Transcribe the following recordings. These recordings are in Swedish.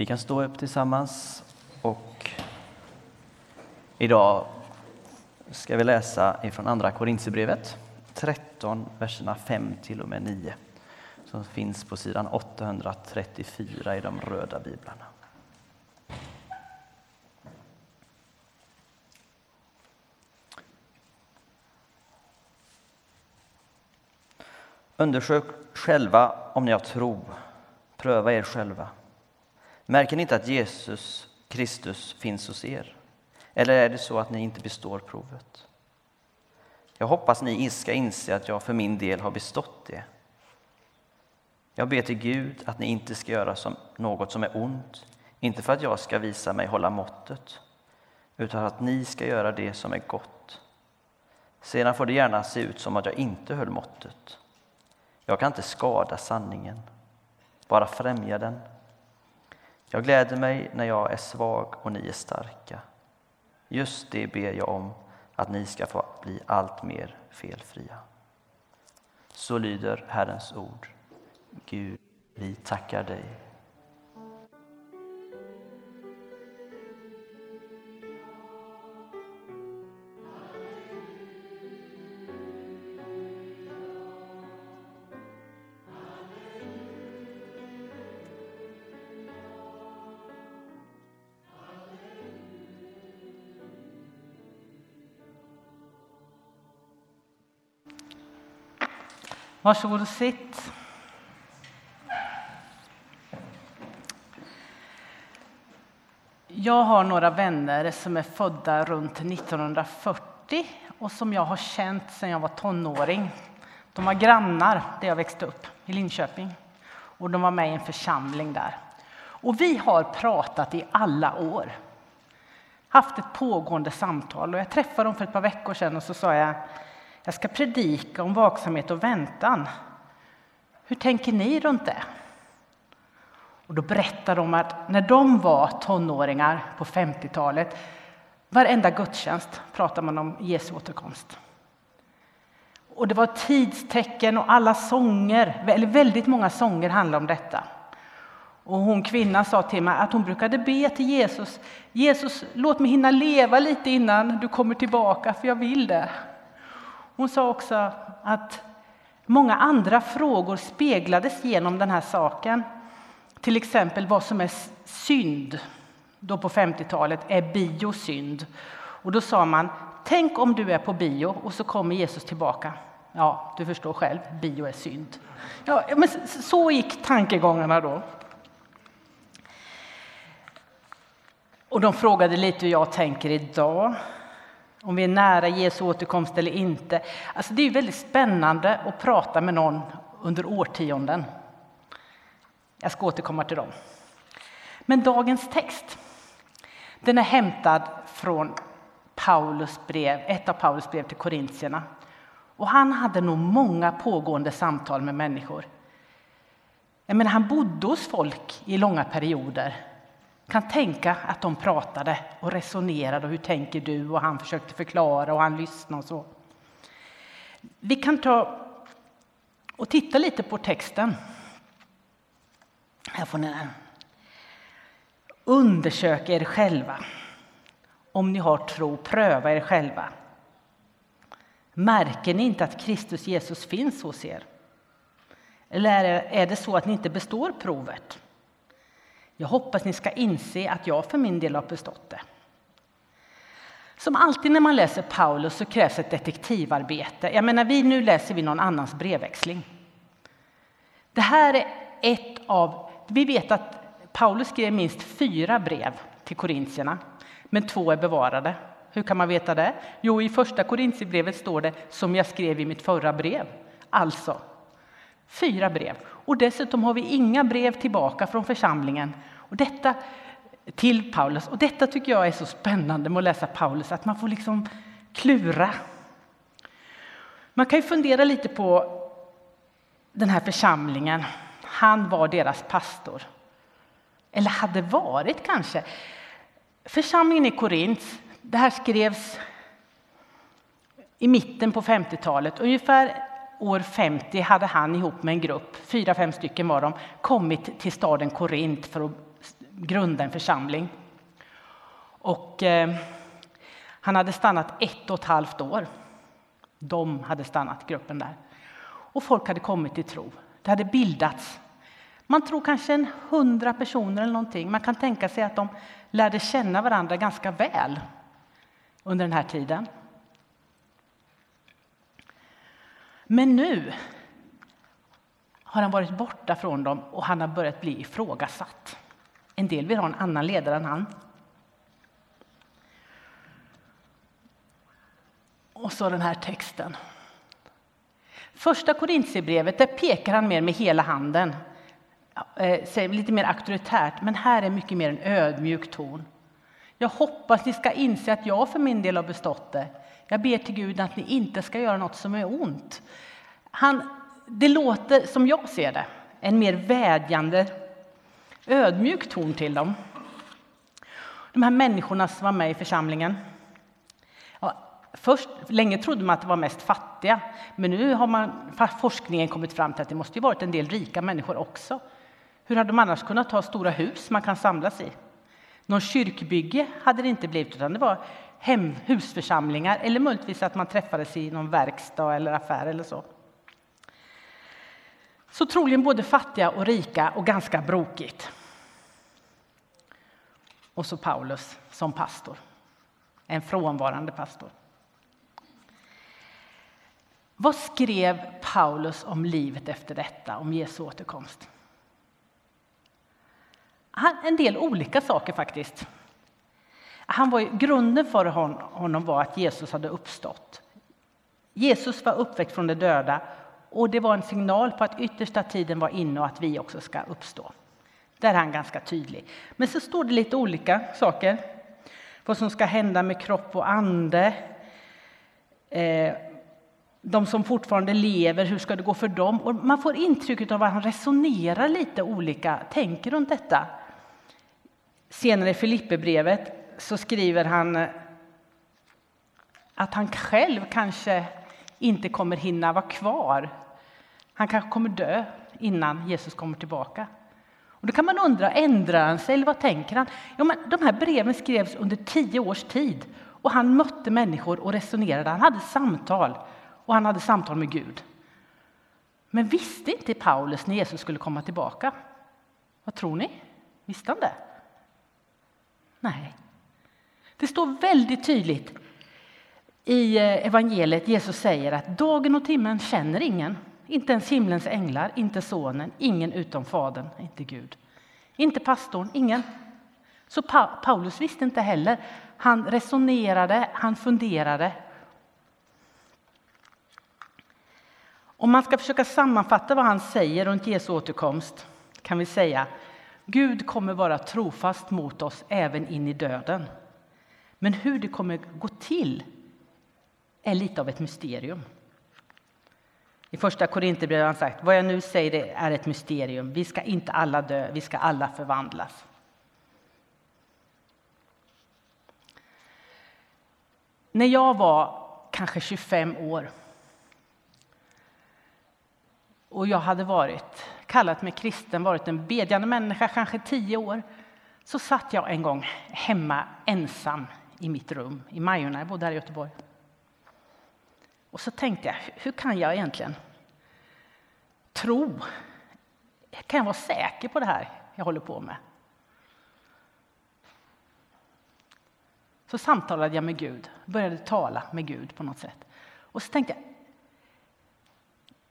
Vi kan stå upp tillsammans och idag ska vi läsa ifrån Andra Korintierbrevet 13, verserna 5 till och med 9 som finns på sidan 834 i de röda biblarna. Undersök själva om ni har tro. Pröva er själva. Märker ni inte att Jesus Kristus finns hos er? Eller är det så att ni inte består provet? Jag hoppas ni ska inse att jag för min del har bestått det. Jag ber till Gud att ni inte ska göra som något som är ont, inte för att jag ska visa mig hålla måttet, utan att ni ska göra det som är gott. Sedan får det gärna se ut som att jag inte höll måttet. Jag kan inte skada sanningen, bara främja den. Jag gläder mig när jag är svag och ni är starka. Just det ber jag om, att ni ska få bli allt mer felfria. Så lyder Herrens ord. Gud, vi tackar dig. Varsågod och sitt. Jag har några vänner som är födda runt 1940 och som jag har känt sedan jag var tonåring. De var grannar där jag växte upp, i Linköping. Och de var med i en församling där. Och vi har pratat i alla år. Haft ett pågående samtal. Och jag träffade dem för ett par veckor sedan och så sa jag jag ska predika om vaksamhet och väntan. Hur tänker ni runt det? Och då berättar de att när de var tonåringar på 50-talet, varenda gudstjänst pratade man om Jesu återkomst. Och det var tidstecken och alla sånger, eller väldigt många sånger handlade om detta. Och hon kvinnan sa till mig att hon brukade be till Jesus. Jesus, låt mig hinna leva lite innan du kommer tillbaka, för jag vill det. Hon sa också att många andra frågor speglades genom den här saken. Till exempel vad som är synd. Då på 50-talet är bio synd. Och då sa man, tänk om du är på bio och så kommer Jesus tillbaka. Ja, du förstår själv, bio är synd. Ja, men så gick tankegångarna då. Och de frågade lite hur jag tänker idag om vi är nära Jesu återkomst eller inte. Alltså det är väldigt spännande att prata med någon under årtionden. Jag ska återkomma till dem. Men dagens text den är hämtad från Paulus brev, ett av Paulus brev till korintierna. Och han hade nog många pågående samtal med människor. Jag menar, han bodde hos folk i långa perioder kan tänka att de pratade och resonerade. Och hur tänker du? Och han försökte förklara och han lyssnade och så. Vi kan ta och titta lite på texten. Här får ni den. Undersök er själva. Om ni har tro, pröva er själva. Märker ni inte att Kristus Jesus finns hos er? Eller är det så att ni inte består provet? Jag hoppas ni ska inse att jag för min del har bestått det. Som alltid när man läser Paulus så krävs ett detektivarbete. Jag menar, vi, nu läser vi någon annans brevväxling. Det här är ett av... Vi vet att Paulus skrev minst fyra brev till korintierna, men två är bevarade. Hur kan man veta det? Jo, i första Korintierbrevet står det som jag skrev i mitt förra brev. Alltså, fyra brev. Och dessutom har vi inga brev tillbaka från församlingen och detta till Paulus. Och detta tycker jag är så spännande med att läsa Paulus, att man får liksom klura. Man kan ju fundera lite på den här församlingen. Han var deras pastor. Eller hade varit kanske. Församlingen i Korint, det här skrevs i mitten på 50-talet. Ungefär år 50 hade han ihop med en grupp, fyra, fem stycken var de, kommit till staden Korint för att grunda en församling. Och eh, han hade stannat ett och ett halvt år. De hade stannat, gruppen där. Och folk hade kommit till tro. Det hade bildats. Man tror kanske en hundra personer eller någonting. Man kan tänka sig att de lärde känna varandra ganska väl under den här tiden. Men nu har han varit borta från dem och han har börjat bli ifrågasatt. En del vill ha en annan ledare än han. Och så den här texten. Första Korintierbrevet, där pekar han mer med hela handen. Eh, lite mer auktoritärt, men här är mycket mer en ödmjuk ton. Jag hoppas ni ska inse att jag för min del har bestått det. Jag ber till Gud att ni inte ska göra något som är ont. Han, det låter, som jag ser det, en mer vädjande, ödmjuk ton till dem. De här människorna som var med i församlingen. Ja, först, länge trodde man att det var mest fattiga, men nu har man, forskningen kommit fram till att det måste ju varit en del rika människor också. Hur hade de annars kunnat ha stora hus man kan samlas i? Någon kyrkbygge hade det inte blivit, utan det var hem, husförsamlingar eller möjligtvis att man träffades i någon verkstad eller affär eller så. Så troligen både fattiga och rika och ganska brokigt. Och så Paulus som pastor, en frånvarande pastor. Vad skrev Paulus om livet efter detta, om Jesu återkomst? En del olika saker faktiskt. Han var, grunden för honom var att Jesus hade uppstått. Jesus var uppväckt från de döda och det var en signal på att yttersta tiden var inne och att vi också ska uppstå. Där är han ganska tydlig. Men så står det lite olika saker. Vad som ska hända med kropp och ande. Eh, de som fortfarande lever, hur ska det gå för dem? Och man får intrycket av att han resonerar lite olika, tänker runt detta. Senare i Filipperbrevet så skriver han eh, att han själv kanske inte kommer hinna vara kvar. Han kanske kommer dö innan Jesus kommer tillbaka. Och då kan man undra, ändrar han sig eller vad tänker han? Ja, men de här breven skrevs under tio års tid och han mötte människor och resonerade. Han hade samtal och han hade samtal med Gud. Men visste inte Paulus när Jesus skulle komma tillbaka? Vad tror ni? Visste han det? Nej. Det står väldigt tydligt i eh, evangeliet. Jesus säger att dagen och timmen känner ingen. Inte ens himlens änglar, inte sonen, ingen utom Fadern, inte Gud. Inte pastorn, ingen. Så Paulus visste inte heller. Han resonerade, han funderade. Om man ska försöka sammanfatta vad han säger runt Jesu återkomst kan vi säga Gud kommer vara trofast mot oss även in i döden. Men hur det kommer gå till är lite av ett mysterium. I första Korinthierbrevet har han sagt, vad jag nu säger är ett mysterium. Vi ska inte alla dö, vi ska alla förvandlas. När jag var kanske 25 år och jag hade varit, kallat mig kristen, varit en bedjande människa, kanske tio år, så satt jag en gång hemma ensam i mitt rum i Majorna, jag bodde här i Göteborg. Och så tänkte jag, hur kan jag egentligen tro? Kan jag vara säker på det här jag håller på med? Så samtalade jag med Gud, började tala med Gud på något sätt. Och så tänkte jag,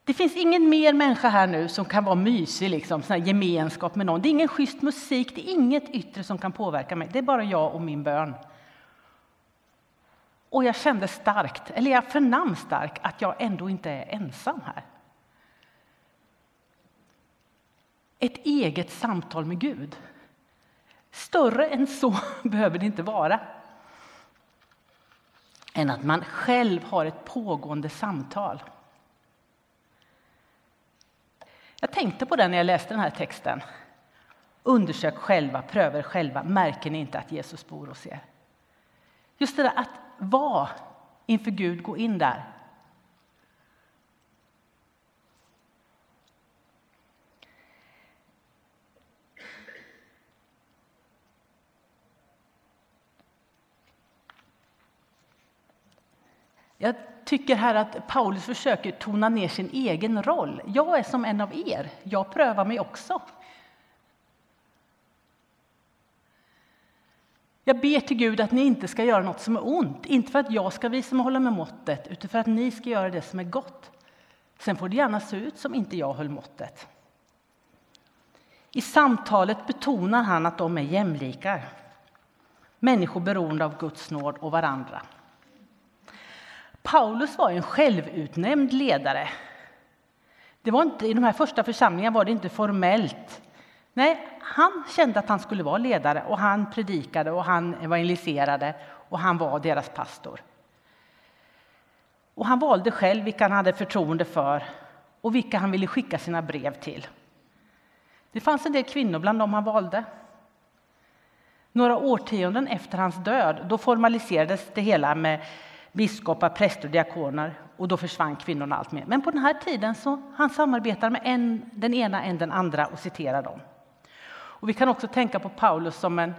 det finns ingen mer människa här nu som kan vara mysig, liksom, sån gemenskap med någon. Det är ingen schysst musik, det är inget yttre som kan påverka mig. Det är bara jag och min bön. Och jag kände starkt, eller jag förnam starkt, att jag ändå inte är ensam här. Ett eget samtal med Gud. Större än så behöver det inte vara. Än att man själv har ett pågående samtal. Jag tänkte på det när jag läste den här texten. Undersök själva, pröva er själva. Märker ni inte att Jesus bor hos er? Just det där att vara inför Gud, gå in där. Jag tycker här att Paulus försöker tona ner sin egen roll. Jag är som en av er. Jag prövar mig också. Jag ber till Gud att ni inte ska göra något som är ont, inte för att jag ska visa mig hålla med måttet, utan för att ni ska göra det som är gott. Sen får det gärna se ut som inte jag höll måttet. I samtalet betonar han att de är jämlikar, människor beroende av Guds nåd och varandra. Paulus var en självutnämnd ledare. Det var inte, I de här första församlingarna var det inte formellt. Nej, han kände att han skulle vara ledare och han predikade och han evangeliserade och han var deras pastor. Och han valde själv vilka han hade förtroende för och vilka han ville skicka sina brev till. Det fanns en del kvinnor bland dem han valde. Några årtionden efter hans död då formaliserades det hela med biskopar, präster och diakoner och då försvann kvinnorna allt mer. Men på den här tiden så han samarbetar med en, den ena än den andra och citerar dem. Och vi kan också tänka på Paulus som en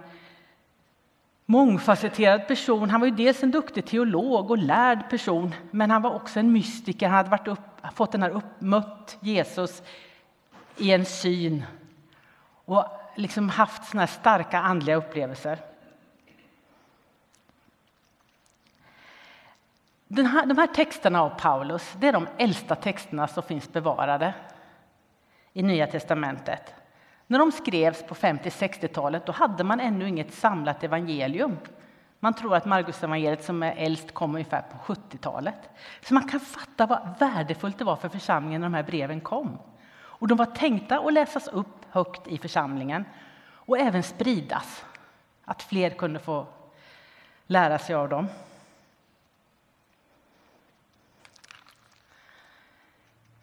mångfacetterad person. Han var ju dels en duktig teolog och lärd person, men han var också en mystiker. Han hade varit upp, fått den här uppmött, Jesus i en syn och liksom haft såna starka andliga upplevelser. Den här, de här texterna av Paulus det är de äldsta texterna som finns bevarade i Nya testamentet. När de skrevs på 50-60-talet då hade man ännu inget samlat evangelium. Man tror att Markus evangeliet som är äldst kom ungefär på 70-talet. Så man kan fatta vad värdefullt det var för församlingen när de här breven kom. Och de var tänkta att läsas upp högt i församlingen och även spridas. Att fler kunde få lära sig av dem.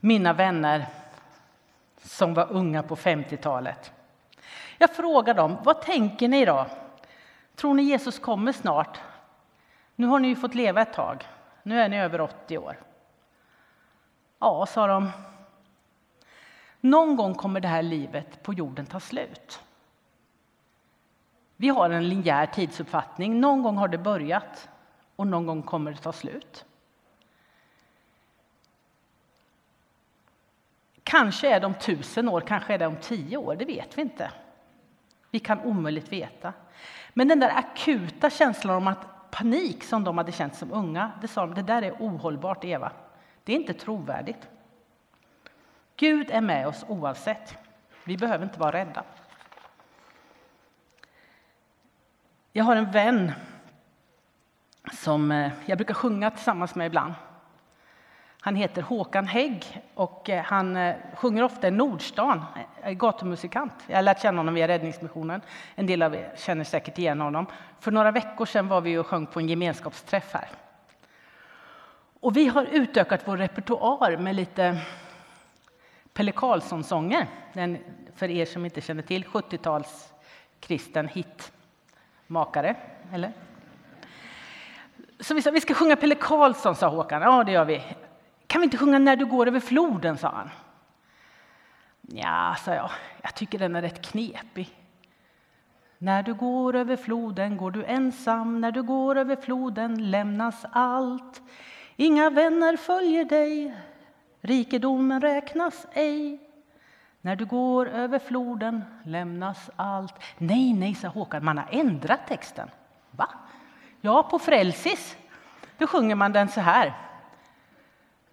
Mina vänner som var unga på 50-talet. Jag frågar dem, vad tänker ni då? Tror ni Jesus kommer snart? Nu har ni ju fått leva ett tag. Nu är ni över 80 år. Ja, sa de. Någon gång kommer det här livet på jorden ta slut. Vi har en linjär tidsuppfattning. Någon gång har det börjat och någon gång kommer det ta slut. Kanske är det om tusen år, kanske är det om tio år, det vet vi inte. Vi kan omöjligt veta. Men den där akuta känslan om att panik som de hade känt som unga, det sa de, det där är ohållbart Eva. Det är inte trovärdigt. Gud är med oss oavsett. Vi behöver inte vara rädda. Jag har en vän som eh, jag brukar sjunga tillsammans med ibland. Han heter Håkan Hägg och eh, han eh, sjunger ofta i Nordstan, är gatumusikant. Jag har lärt känna honom via Räddningsmissionen. En del av er känner säkert igen honom. För några veckor sedan var vi och sjöng på en gemenskapsträff här. Och vi har utökat vår repertoar med lite Pelle Karlsson-sånger. Den, för er som inte känner till, 70-tals kristen hitmakare. Eller? Så vi sa vi ska sjunga Pelle Karlsson, sa Håkan. Ja, det gör vi. Kan vi inte sjunga När du går över floden, sa han. Ja, sa jag, jag tycker den är rätt knepig. När du går över floden går du ensam, när du går över floden lämnas allt. Inga vänner följer dig, rikedomen räknas ej. När du går över floden lämnas allt. Nej, nej, sa Håkan, man har ändrat texten. Va? Ja, på Frälsis då sjunger man den så här.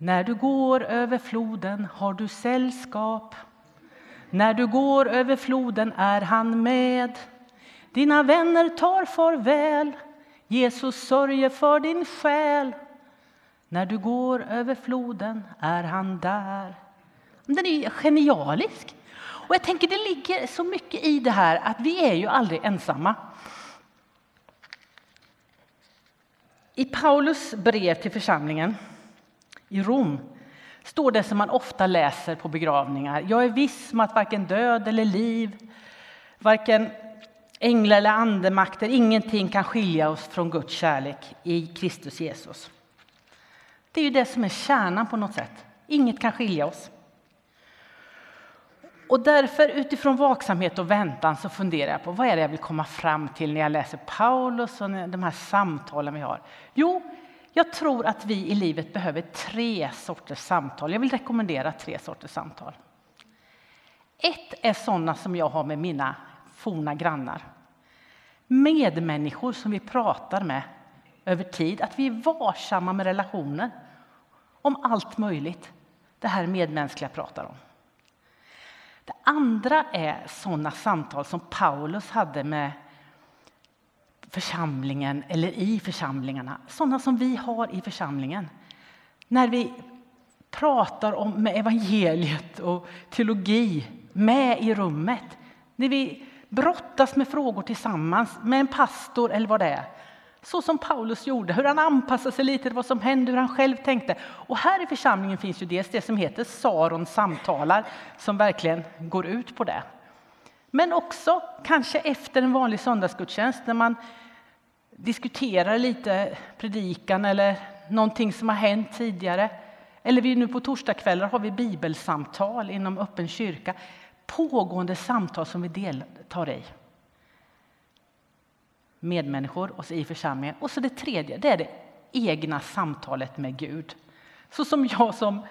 När du går över floden har du sällskap. När du går över floden är han med. Dina vänner tar farväl. Jesus sörjer för din själ. När du går över floden är han där. Den är genialisk. Och jag tänker Det ligger så mycket i det här att vi är ju aldrig ensamma. I Paulus brev till församlingen i Rom står det som man ofta läser på begravningar. Jag är viss om att varken död eller liv, varken änglar eller andemakter, ingenting kan skilja oss från Guds kärlek i Kristus Jesus. Det är ju det som är kärnan på något sätt. Inget kan skilja oss. Och därför utifrån vaksamhet och väntan så funderar jag på vad är det jag vill komma fram till när jag läser Paulus och de här samtalen vi har. Jo, jag tror att vi i livet behöver tre sorters samtal. Jag vill rekommendera tre sorters samtal. Ett är sådana som jag har med mina forna grannar. Medmänniskor som vi pratar med över tid, att vi är varsamma med relationer om allt möjligt. Det här medmänskliga pratar om. Det andra är sådana samtal som Paulus hade med församlingen eller i församlingarna. Sådana som vi har i församlingen. När vi pratar om med evangeliet och teologi med i rummet. När vi brottas med frågor tillsammans med en pastor eller vad det är. Så som Paulus gjorde, hur han anpassade sig lite till vad som hände, hur han själv tänkte. Och här i församlingen finns ju dels det som heter Sarons samtalar som verkligen går ut på det. Men också kanske efter en vanlig söndagsgudstjänst när man diskuterar lite predikan eller någonting som har hänt tidigare. Eller vi nu på torsdagskvällar har vi bibelsamtal inom öppen kyrka. Pågående samtal som vi deltar i. Medmänniskor och så i församlingen. Och så det tredje, det är det egna samtalet med Gud. Så som jag som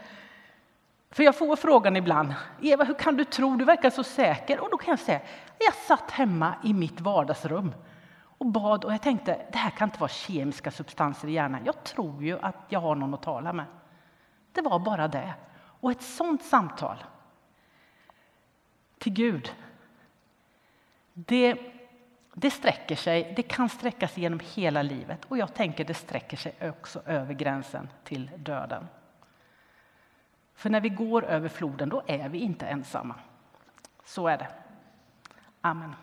för jag får frågan ibland, Eva hur kan du tro, du verkar så säker. Och då kan jag säga, jag satt hemma i mitt vardagsrum och bad och jag tänkte, det här kan inte vara kemiska substanser i hjärnan. Jag tror ju att jag har någon att tala med. Det var bara det. Och ett sånt samtal till Gud, det, det sträcker sig, det kan sträcka sig genom hela livet och jag tänker det sträcker sig också över gränsen till döden. För när vi går över floden, då är vi inte ensamma. Så är det. Amen.